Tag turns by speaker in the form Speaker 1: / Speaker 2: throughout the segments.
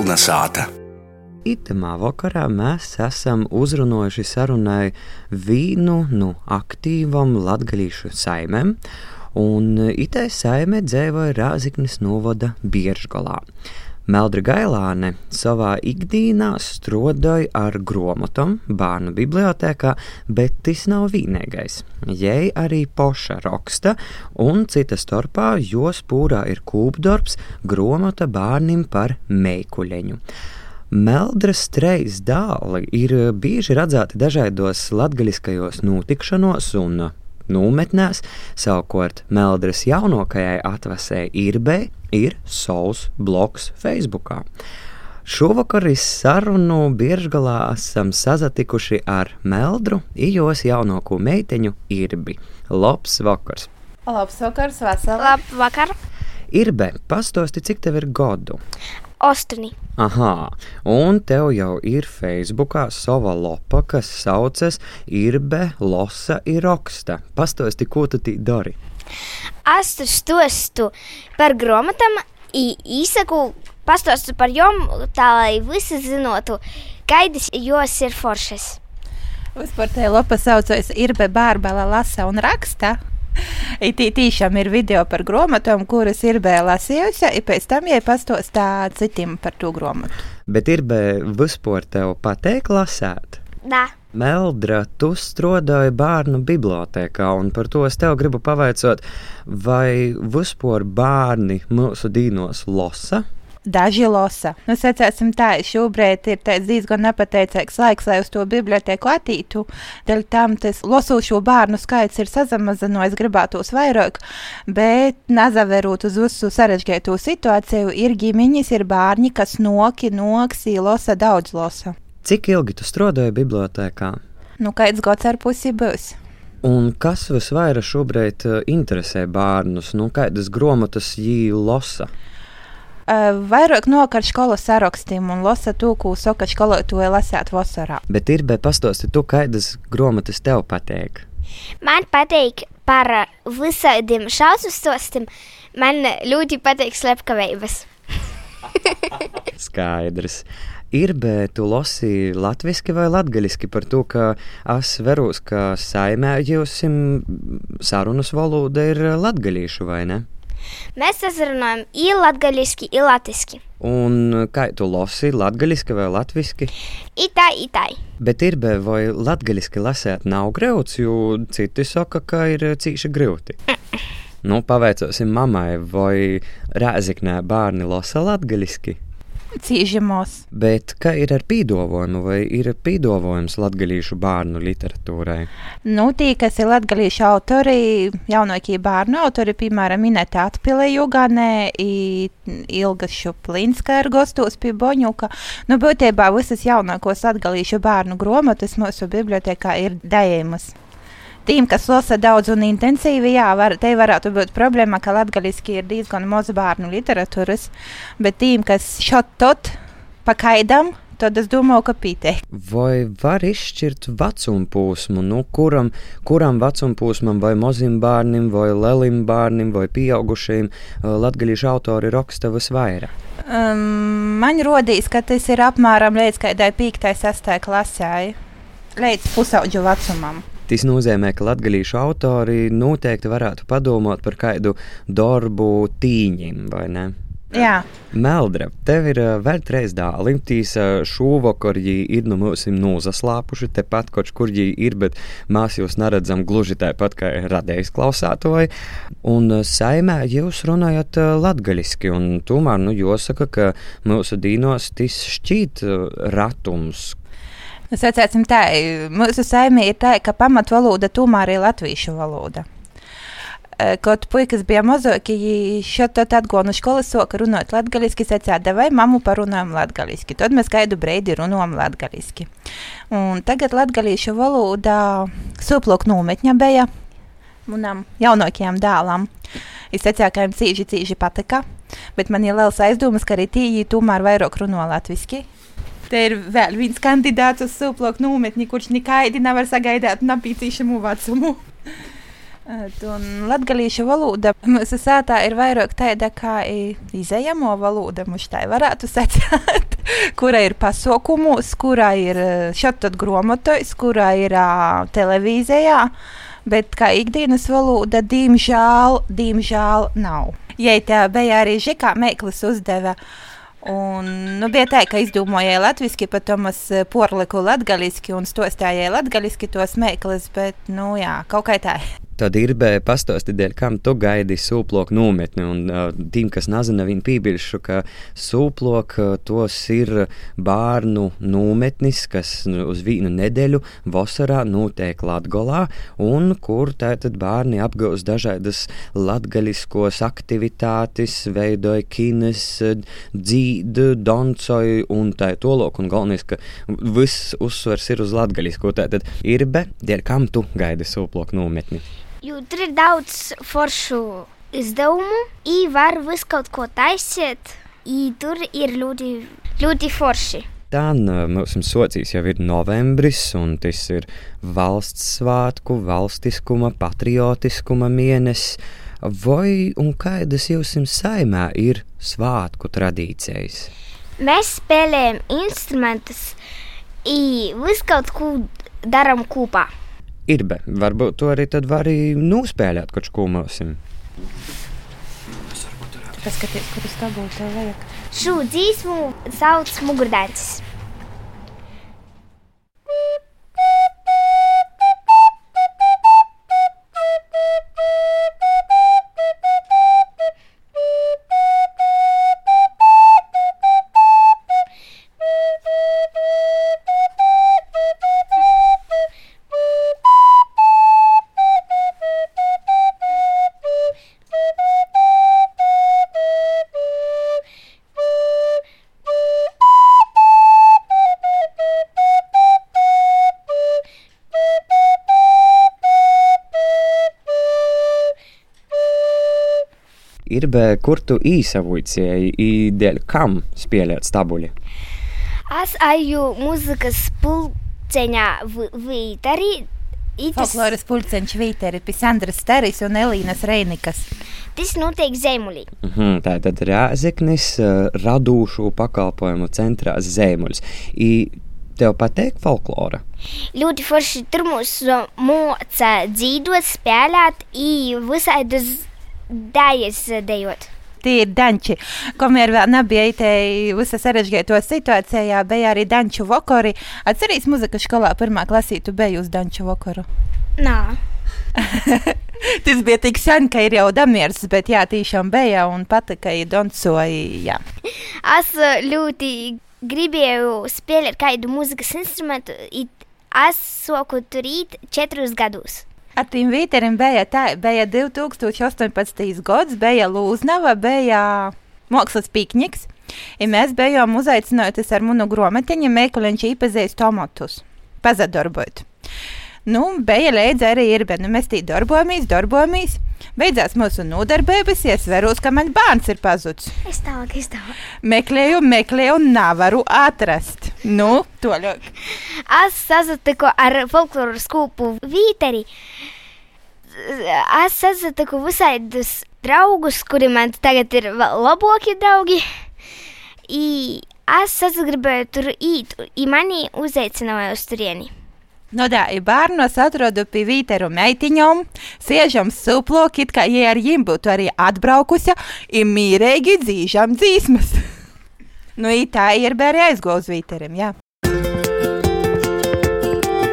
Speaker 1: Kolnesāta.
Speaker 2: Itamā vakarā mēs esam uzrunājuši sarunai vīnu no aktīvam latgalīšu saimēm, un itai saime dzēvoja Rāziknis novada Bieržgalā. Meldra Gailāne savā ikdienā strādāja ar grāmatām bērnu bibliotekā, bet tas nav vienīgais. Jai arī poša raksta, un cita starpā jos pūrā ir kūpdarbs grāmata bērnim par meikuļeņu. Meldras trejas dāli ir bieži redzēti dažādos latgaļiskajos notikšanos un nometnēs, savukārt Meldras jaunākajai atvasē Irbei ir savs bloks Facebook. Šovakar sarunu Biržgalā esam sazatikuši ar Meldru, ijos jaunāko meiteņu Irbi. Labs vakars!
Speaker 3: Labs vakars, vesels!
Speaker 4: Labvakar!
Speaker 2: Irbe, pastosti, cik tev ir godu?
Speaker 4: Ostuni.
Speaker 2: Aha, un tev jau ir Facebookā sava lapa, kas saucas Irbe Losa Iroksta. Pastosti, ko tu tī dari?
Speaker 4: Es tur stostu par grāmatām, īsaku pastostu par jom, tā lai visi zinotu, kādas jos ir foršas.
Speaker 3: Vispār tā lapa saucas Irbe Bārbela lasa un raksta. It tiešām ir video par grāmatām, kuras ir bijis lasījusi, un pēc tam jau pastostā citiem par to grāmatu.
Speaker 2: Bet ir vispār tev patīk lasēt?
Speaker 4: Da.
Speaker 2: Meldra, tu strādāji bērnu bibliotekā, un par to es tev gribu pavaicāt, vai vispār bērni mūsu dīnos lasa?
Speaker 3: Daži lasa. Nu, sacēsim tā, šobrīd ir diezgan nepateicīgs laiks, lai uz to biblioteku attītu. Dēļ tam tas losošo bērnu skaits ir sazamazinājies, gribētos vairāk, bet nezaverot uz visu sarežģīto situāciju, ir ģimeņas, ir bērni, kas noki, noksī, losa daudz losa.
Speaker 2: Cik ilgi tu strādāji bibliotekā?
Speaker 3: Nu, kāds gads ar pusi būs.
Speaker 2: Un kas visvairāk šobrīd eh, interesē bērnus? Nu, kādas grāmatas viņi lasa?
Speaker 3: Vairāk nokar skolas sarakstiem un lasa to, ko saka skolotāji lasīt vasarā.
Speaker 2: Bet ir bija pastosti, tu kādas grāmatas tev patīk?
Speaker 4: Man patīk par visādiem šausmu stostiem. Man ļoti patīk slepkavības.
Speaker 2: Skaidrs. Ir bet tu lasīji latviešu vai latviešu par to, ka es veros, ka saimē jūsim sarunas valoda ir latviešu vai ne?
Speaker 4: Mēs runājam īlatgaļiski, īlatiski.
Speaker 2: Un kā tu lasi, latviešu vai latviešu?
Speaker 4: Itai, itai.
Speaker 2: Bet ir bet vai latviešu lasēt nav grūts, jo citi saka, ka ir cīši grūti. Nu, paveicosim mammai, vai rēziknē bērni lasa latviešu.
Speaker 3: Cīžamos.
Speaker 2: Bet kā ir ar pīdāvājumu, vai ir pīdāvājums latviešu bērnu literatūrai?
Speaker 3: Nu, tie, kas ir latviešu autori, jaunākie bērnu autori, piemēram, Minēta Atpile Juganē, Ilga Šuplinska ir gostos pie Boņuka. Nu, būtībā visas jaunākos latviešu bērnu grāmatas mūsu bibliotekā ir dējamas. Tiem, kas lasa daudz un intensīvi, jā, var, te varētu būt problēma, ka latviešu ir diezgan maz bērnu literatūras, bet tiem, kas šot tot pakaidam, tad es domāju, ka pītē.
Speaker 2: Vai var izšķirt vecuma posmu, nu, kuram, kuram vecuma posmam, vai mazam bērnam, vai lielam bērnam, vai pieaugušajam, latviešu autori raksta visvairāk?
Speaker 3: Um, man rodīs, ka tas ir apmēram līdz kādai 5. 6. klasē, līdz pusaudžu vecumam.
Speaker 2: Tas nozīmē, ka latviešu autori noteikti varētu padomāt par kādu darbu tīņiem, vai ne?
Speaker 3: Jā.
Speaker 2: Meldra, tev ir uh, vēl trīs dāli. Tīs uh, šovakar ir no mums nozaslāpuši, tepat kaut kur viņi ir, bet mēs jūs neredzam gluži tāpat kā radējis klausātoji. Un uh, saimē jūs runājat latgaļiski, un tomēr, nu, jāsaka, ka mūsu dīnos tas šķīt uh, ratums,
Speaker 3: Sacēsim tā, mūsu saimē ir tā, ka pamatvaloda tomēr ir latviešu valoda. Kaut puikas bija mazāki, šeit tad atgonu skolas soka runāt latgaliski, sacīja, vai mammu parunājam latgaliski. Tad mēs gaidu breidi runājam latgaliski. Un tagad latgalīšu valoda soplok nometņa bija manam jaunākajam dēlam. Es teicu, ka viņam cīži, cīži patika, bet man ir liels aizdomas, ka arī tīji tomēr vairāk runā latviski. Te ir vēl viens kandidāts uz sūploku nometni, kurš nekādi nevar sagaidīt napīcīšamu vecumu. Un latgalīšu valoda mūsu sētā ir vairāk tāda kā izējamo valoda, mums tā varētu sacīt, kura ir pasaukumos, kura ir šeit grāmatos, kura ir uh, televīzijā, bet kā ikdienas valoda, diemžēl, diemžēl nav. Ja tā bija arī Žikā Meiklis uzdeva. Un, nu, bija tā, ka izdomājēja latviešu, pat Tomas porliku latgaliski un stostājēja latgaliski tos meklus, bet, nu jā, kaut kā tā.
Speaker 2: Tad ir dēļ, kam tu gaidi sūploku nometni. Un uh, tiem, kas nezina, viņi piebilšu, ka sūploka uh, tos ir bērnu nometnis, kas uz vienu nedēļu vasarā notiek Latgolā, un kur tātad bērni apgūst dažādas latgaļiskos aktivitātes, veidoja kines, dzīdu, doncoju un tā tolok, un galvenais, ka viss uzsvers ir uz latgaļisko. Tātad ir be, dēļ, kam tu gaidi sūploku nometni?
Speaker 4: Jo tur ir daudz foršu izdevumu, i var visu kaut ko taisīt, i tur ir ļoti, ļoti forši.
Speaker 2: Tā mums socijas jau ir novembris, un tas ir valsts svētku, valstiskuma, patriotiskuma mēnesis. Vai un kādas jums saimē ir svētku tradīcijas?
Speaker 4: Mēs spēlējam instrumentus, i visu kaut ko darām kopā
Speaker 2: ir, bet varbūt to arī tad var arī nospēlēt kaut ko mūsim.
Speaker 3: Paskaties, kur tas tā būtu vajag.
Speaker 4: Šo dzīsmu sauc mugurdēcis.
Speaker 2: Ir, bet kur tu īsavoicēji, dēļ kam spēlēt stabuļi?
Speaker 4: Es eju muzikas pulceņā Vītari.
Speaker 3: Folkloras pulceņš Vītari, Pisandras Teris un Elīnas Reinikas.
Speaker 4: Tas notiek Zemulī.
Speaker 2: Uh -huh, tā tad Rēzeknis radūšu pakalpojumu centrā Zemuļs. I Tev patīk folklora?
Speaker 4: Ļoti forši tur mūs moca dzīvot, spēlēt, visādus dēļas dejot.
Speaker 3: Tie ir danči. Kamēr vēl nebija itēji visa sarežģīto situācijā, bija arī danču vokori. Atcerīs muzika skolā pirmā klasī, tu biji uz danču vokoru?
Speaker 4: Nā.
Speaker 3: Tas bija tik sen, ka ir jau damieris, bet jā, tiešām bija un patika, ka doncoja.
Speaker 4: Es ļoti gribēju spēlēt kādu mūzikas instrumentu. Es soku tur rīt četrus gadus.
Speaker 3: Ar tiem vīteriem bija tā, bija 2018. gads, bija Lūznava, bija mākslas pikniks. Ja mēs bijām uzaicināti ar manu grāmatiņu, meklējot īpazīstams tomatus, pazadarbot. Nu, bija līdzi arī ir, bet nu, mēs tī darbojamies, darbojamies. Beidzās mūsu nodarbības, iesveros, ka man bērns ir pazudis.
Speaker 4: Es tālāk, es tālāk.
Speaker 3: Meklēju, meklēju, nevaru atrast. Nu, to ļoti.
Speaker 4: Es sazatiku ar folkloras kūpu Vīteri. Es sazatiku visādus draugus, kuri man tagad ir labākie draugi. I es sagribēju tur īt, i mani uzaicināja uz turieni.
Speaker 3: No tā, ja bērnos atrodu pie vīteru meitiņām, siežam suploki, it kā ja ar viņiem būtu arī atbraukusi, ir mīrīgi dzīžam dzīsmas. nu, tā ir bērni aizgūs vīterim, jā.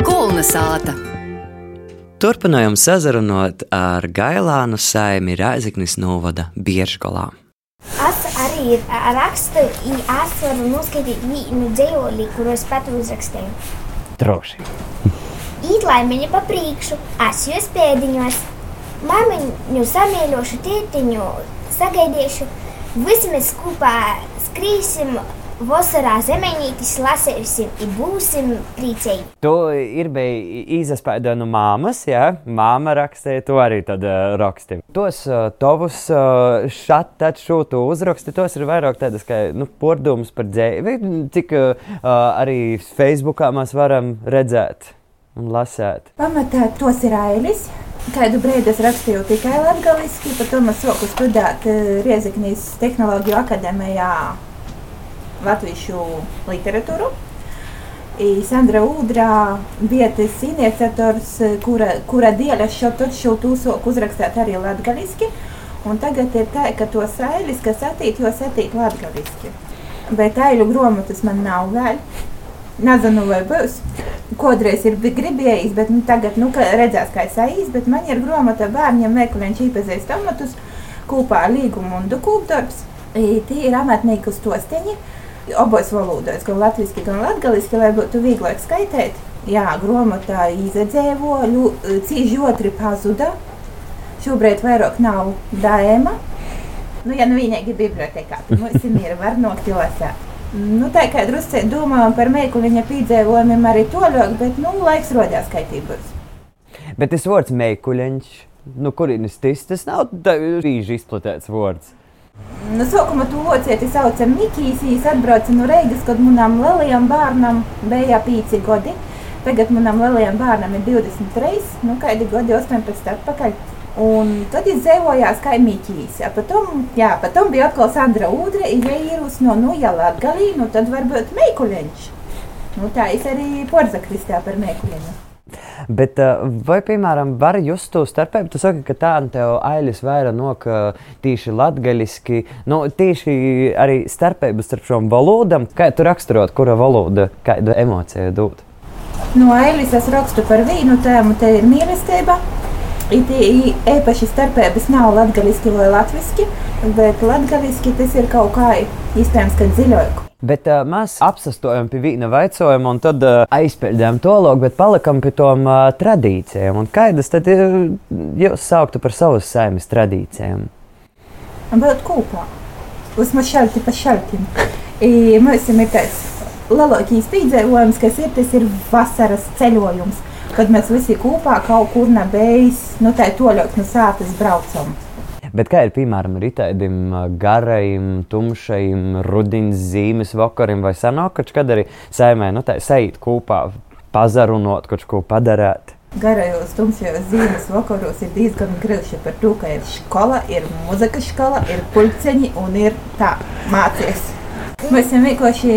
Speaker 2: Kulna sāta. Turpinājām sazarunot ar Gailānu saimi Rāziknis novada Biežgolā.
Speaker 4: Es arī rakstu, es varu noskaidīt vienu dzējoli, kuru es pat uzrakstīju.
Speaker 2: Droši.
Speaker 4: Īt laimiņa pa priekšu, es jūs pēdiņos, māmiņu samīļošu tētiņu, sagaidīšu, visi mēs kopā skrīsim vasarā zemeņītis lasēsim, un būsim priecīgi.
Speaker 2: Tu ir bija izaspēda no māmas, jā, māma rakstīja, tu arī tad uh, raksti. Tos uh, tavus uh, šat, tad šūtu uzraksti, tos ir vairāk tādas kā, nu, pordums par dzēvi, cik uh, arī Facebookā mēs varam redzēt un lasēt.
Speaker 3: Pamatā tos ir ailis. Kādu brīdi es rakstīju tikai latviešu, pēc tam es sāku studēt Rieziknijas Tehnoloģiju akadēmijā latviešu literatūru. I Sandra Udrā bija tas iniciators, kura, kura dēļ es šo taču tūsoku uzrakstīt arī latviešu. Un tagad ir tā, ka to sailis, kas atīt, jo atīt latviešu. Bet ailu grāmatas man nav vēl. Nezinu, vai būs. Kodreiz ir gribējis, bet nu, tagad nu, redzēs, kā es aiz, bet man ir grāmata bērniem meklēņš īpazīst amatus kopā ar līgumu un dukūpdarbs. Tie ir amatnieku stosteņi, obos valodās, gan latviski, gan latgaliski, lai būtu vieglāk skaitēt. Jā, grāmatā izadzēvo, cīži otri pazuda. Šobrīd vairāk nav dēma. Nu, ja nu vienīgi bibliotekā, tad mums ir var nokļūt lasēt. Nu, tā kā drusku domājam par meikuļiņa piedzīvojumiem arī toļāk, bet nu, laiks rodās kaitības.
Speaker 2: Bet tas vārds meikuļiņš, nu, kurienes tas, tas nav rīži izplatīts vārds.
Speaker 3: Nu, sākumā to locieti sauca Mikijs, viņš atbrauca no Reigas, kad manam lielajam bērnam bija 5 gadi. Tagad manam lielajam bērnam ir 23, nu, kādi gadi 18 atpakaļ. Un tad izdzīvojās kaimiņķis. Potom, jā, potom bija atkal Sandra Udre, ja īrus no Nuja Latgalī, nu tad varbūt meikuļiņš. Nu, tā es arī porzakristā par meikuļiņu.
Speaker 2: Bet, vai, piemēram, var just to starpību? Tu saki, ka tā tev ailes vairāk nok tīši latgaļiski, nu, tīši arī starpības starp šom valodam. Kā tu raksturot, kura valoda kādu emociju dod?
Speaker 3: No ailes es rakstu par vīnu tēmu, te ir mīlestība. Īpaši starpības nav latviešu vai latviešu, bet latviešu tas ir kaut kā iespējams, ka dziļāk.
Speaker 2: Bet uh, mēs apsastojam pie viena jautājuma, un tad uh, aizpildījām to logu, bet palikam pie tām uh, tradīcijām. Un kādas tad ir jūs sauktu par savas saimnes tradīcijām?
Speaker 3: Būt kopā. Vismaz šalti pa šaltim. Mums ir tāds lielākais piedzīvojums, kas ir, tas ir vasaras ceļojums kad mēs visi kopā kaut kur nebeidzam, nu tā toļot no sāpes braucam.
Speaker 2: Bet kā ir piemēram ar tādiem garajiem, tumšajiem, rudeņa zīmes vakariem, vai sanāk, kad arī saimē, nu tā sajūt kopā, pazarunot, kaut ko padarīt?
Speaker 3: Garajos, tumšajos zīmes vakaros ir diezgan grūti par to, ka ir skola, ir muzikas skola, ir pulceņi un ir tā mācīties. Mēs vienkārši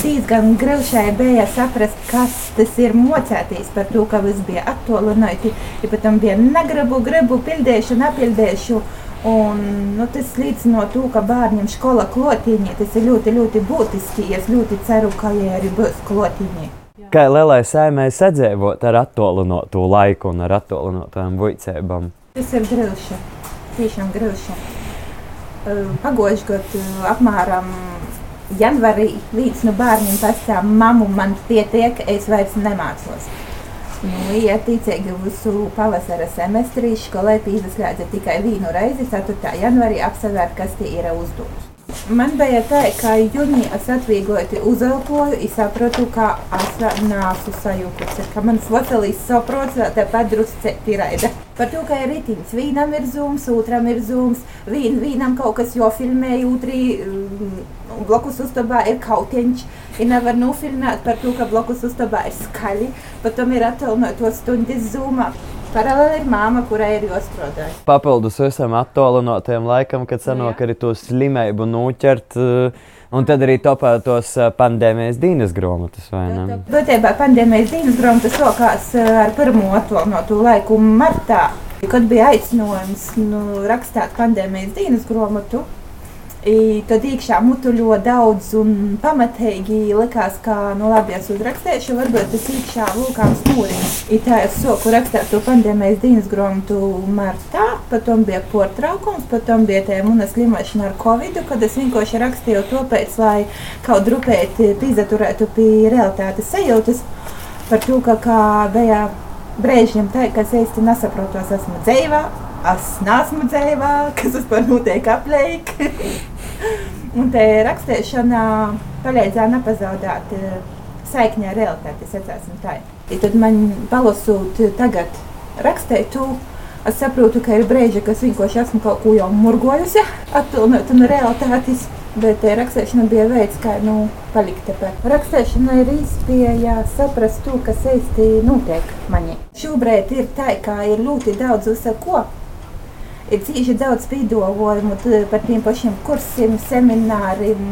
Speaker 3: diezgan grūti bija saprast, kas tas ir mocēties par to, ka viss bija attālināti. Ja pat tam bija negribu, gribu, pildīšu, nepildīšu. Un, nu, tas liecina to, ka bērniem skola klotīņi tas ir ļoti, ļoti būtiski. Es ļoti ceru, ka viņi arī būs klotīņi.
Speaker 2: Kā lielai saimē sadzēvot ar attālinātu laiku un ar attālinātām vicībām?
Speaker 3: Tas ir grūti. Tiešām grūti. Pagājušajā gadā apmēram janvārī līdz nu bērniem pastāv, mammu man pietiek, es vairs nemācos. Nu, ja ticīgi visu pavasara semestrī skolai pīzaskrādza tikai vienu reizi, 4. janvārī apsvērt, kas tie ir uzdevums. Man bija tā, ka jūnijā es atviegloti uzelpoju, es sapratu, ka es neesmu sajukusi, ka mans veselīs saprots tāpat drusce piraida. Par to, ka ir ritiņš, vienam ir zūms, otram ir zūms, vien, vienam kaut kas jofilmē, otrī blakus uztabā ir kautiņš, ir nevar nofilmēt par to, ka blakus uztabā ir skaļi, pat tam ir attālināto stundas zūmā. Paralēli ir māma, kurai ir jāstrādā.
Speaker 2: Papildus visam attālinātajam laikam, kad sanāk arī to slimību noķert. Un tad arī topā tos pandēmijas dienas grāmatas, vai ne?
Speaker 3: Būtībā pandēmijas dienas grāmatas sākās ar pirmo attālinātu laiku martā, kad bija aicinājums nu, rakstīt pandēmijas dienas grāmatu. I tad iekšā mutuļo daudz un pamatīgi likās, ka, nu labi, es uzrakstīšu, varbūt tas iekšā vulkāns mūriņš. I tā es soku rakstīt to pandēmijas dienas grāmatu martā, potom bija portraukums, potom bija tā muna slimošana ar covidu, kad es vienkārši rakstīju to pēc, lai kaut drupēti pīzaturētu pie realitātes sajūtas par to, ka kā bija brēžņiem tā, ka es īsti nesaprotu, es esmu dzīvā, es neesmu dzīvā, kas vispār notiek aplēk. Un te rakstīšana palīdzēja nepazaudēt eh, saikni ar realitāti, secēsim tā. Ja tad man palasot tagad rakstīt to, Es saprotu, ka ir brīži, kas vienkārši esmu kaut ko jau murgojusi, atpilnot no realitātes. Bet rakstīšana bija veids, kā nu, palikt te. Rakstīšana ir iespēja saprast to, kas īsti notiek manī. Šobrīd ir tā, ka ir ļoti daudz uzsako. Ir cīņa daudz pīdolojumu par tiem pašiem kursiem, semināriem,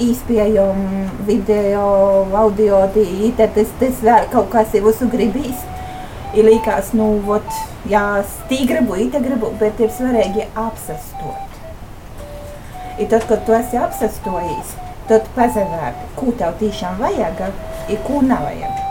Speaker 3: īspējām, video, audio, tīta, tas, tas vēl kaut kas ir visu gribīs. Ir likās, nu, vot, jā, stī gribu, ite gribu, bet ir svarīgi apsastot. I tad, kad tu esi apsastojis, tad pazavērt, ko tev tiešām vajag, ir ko nevajag.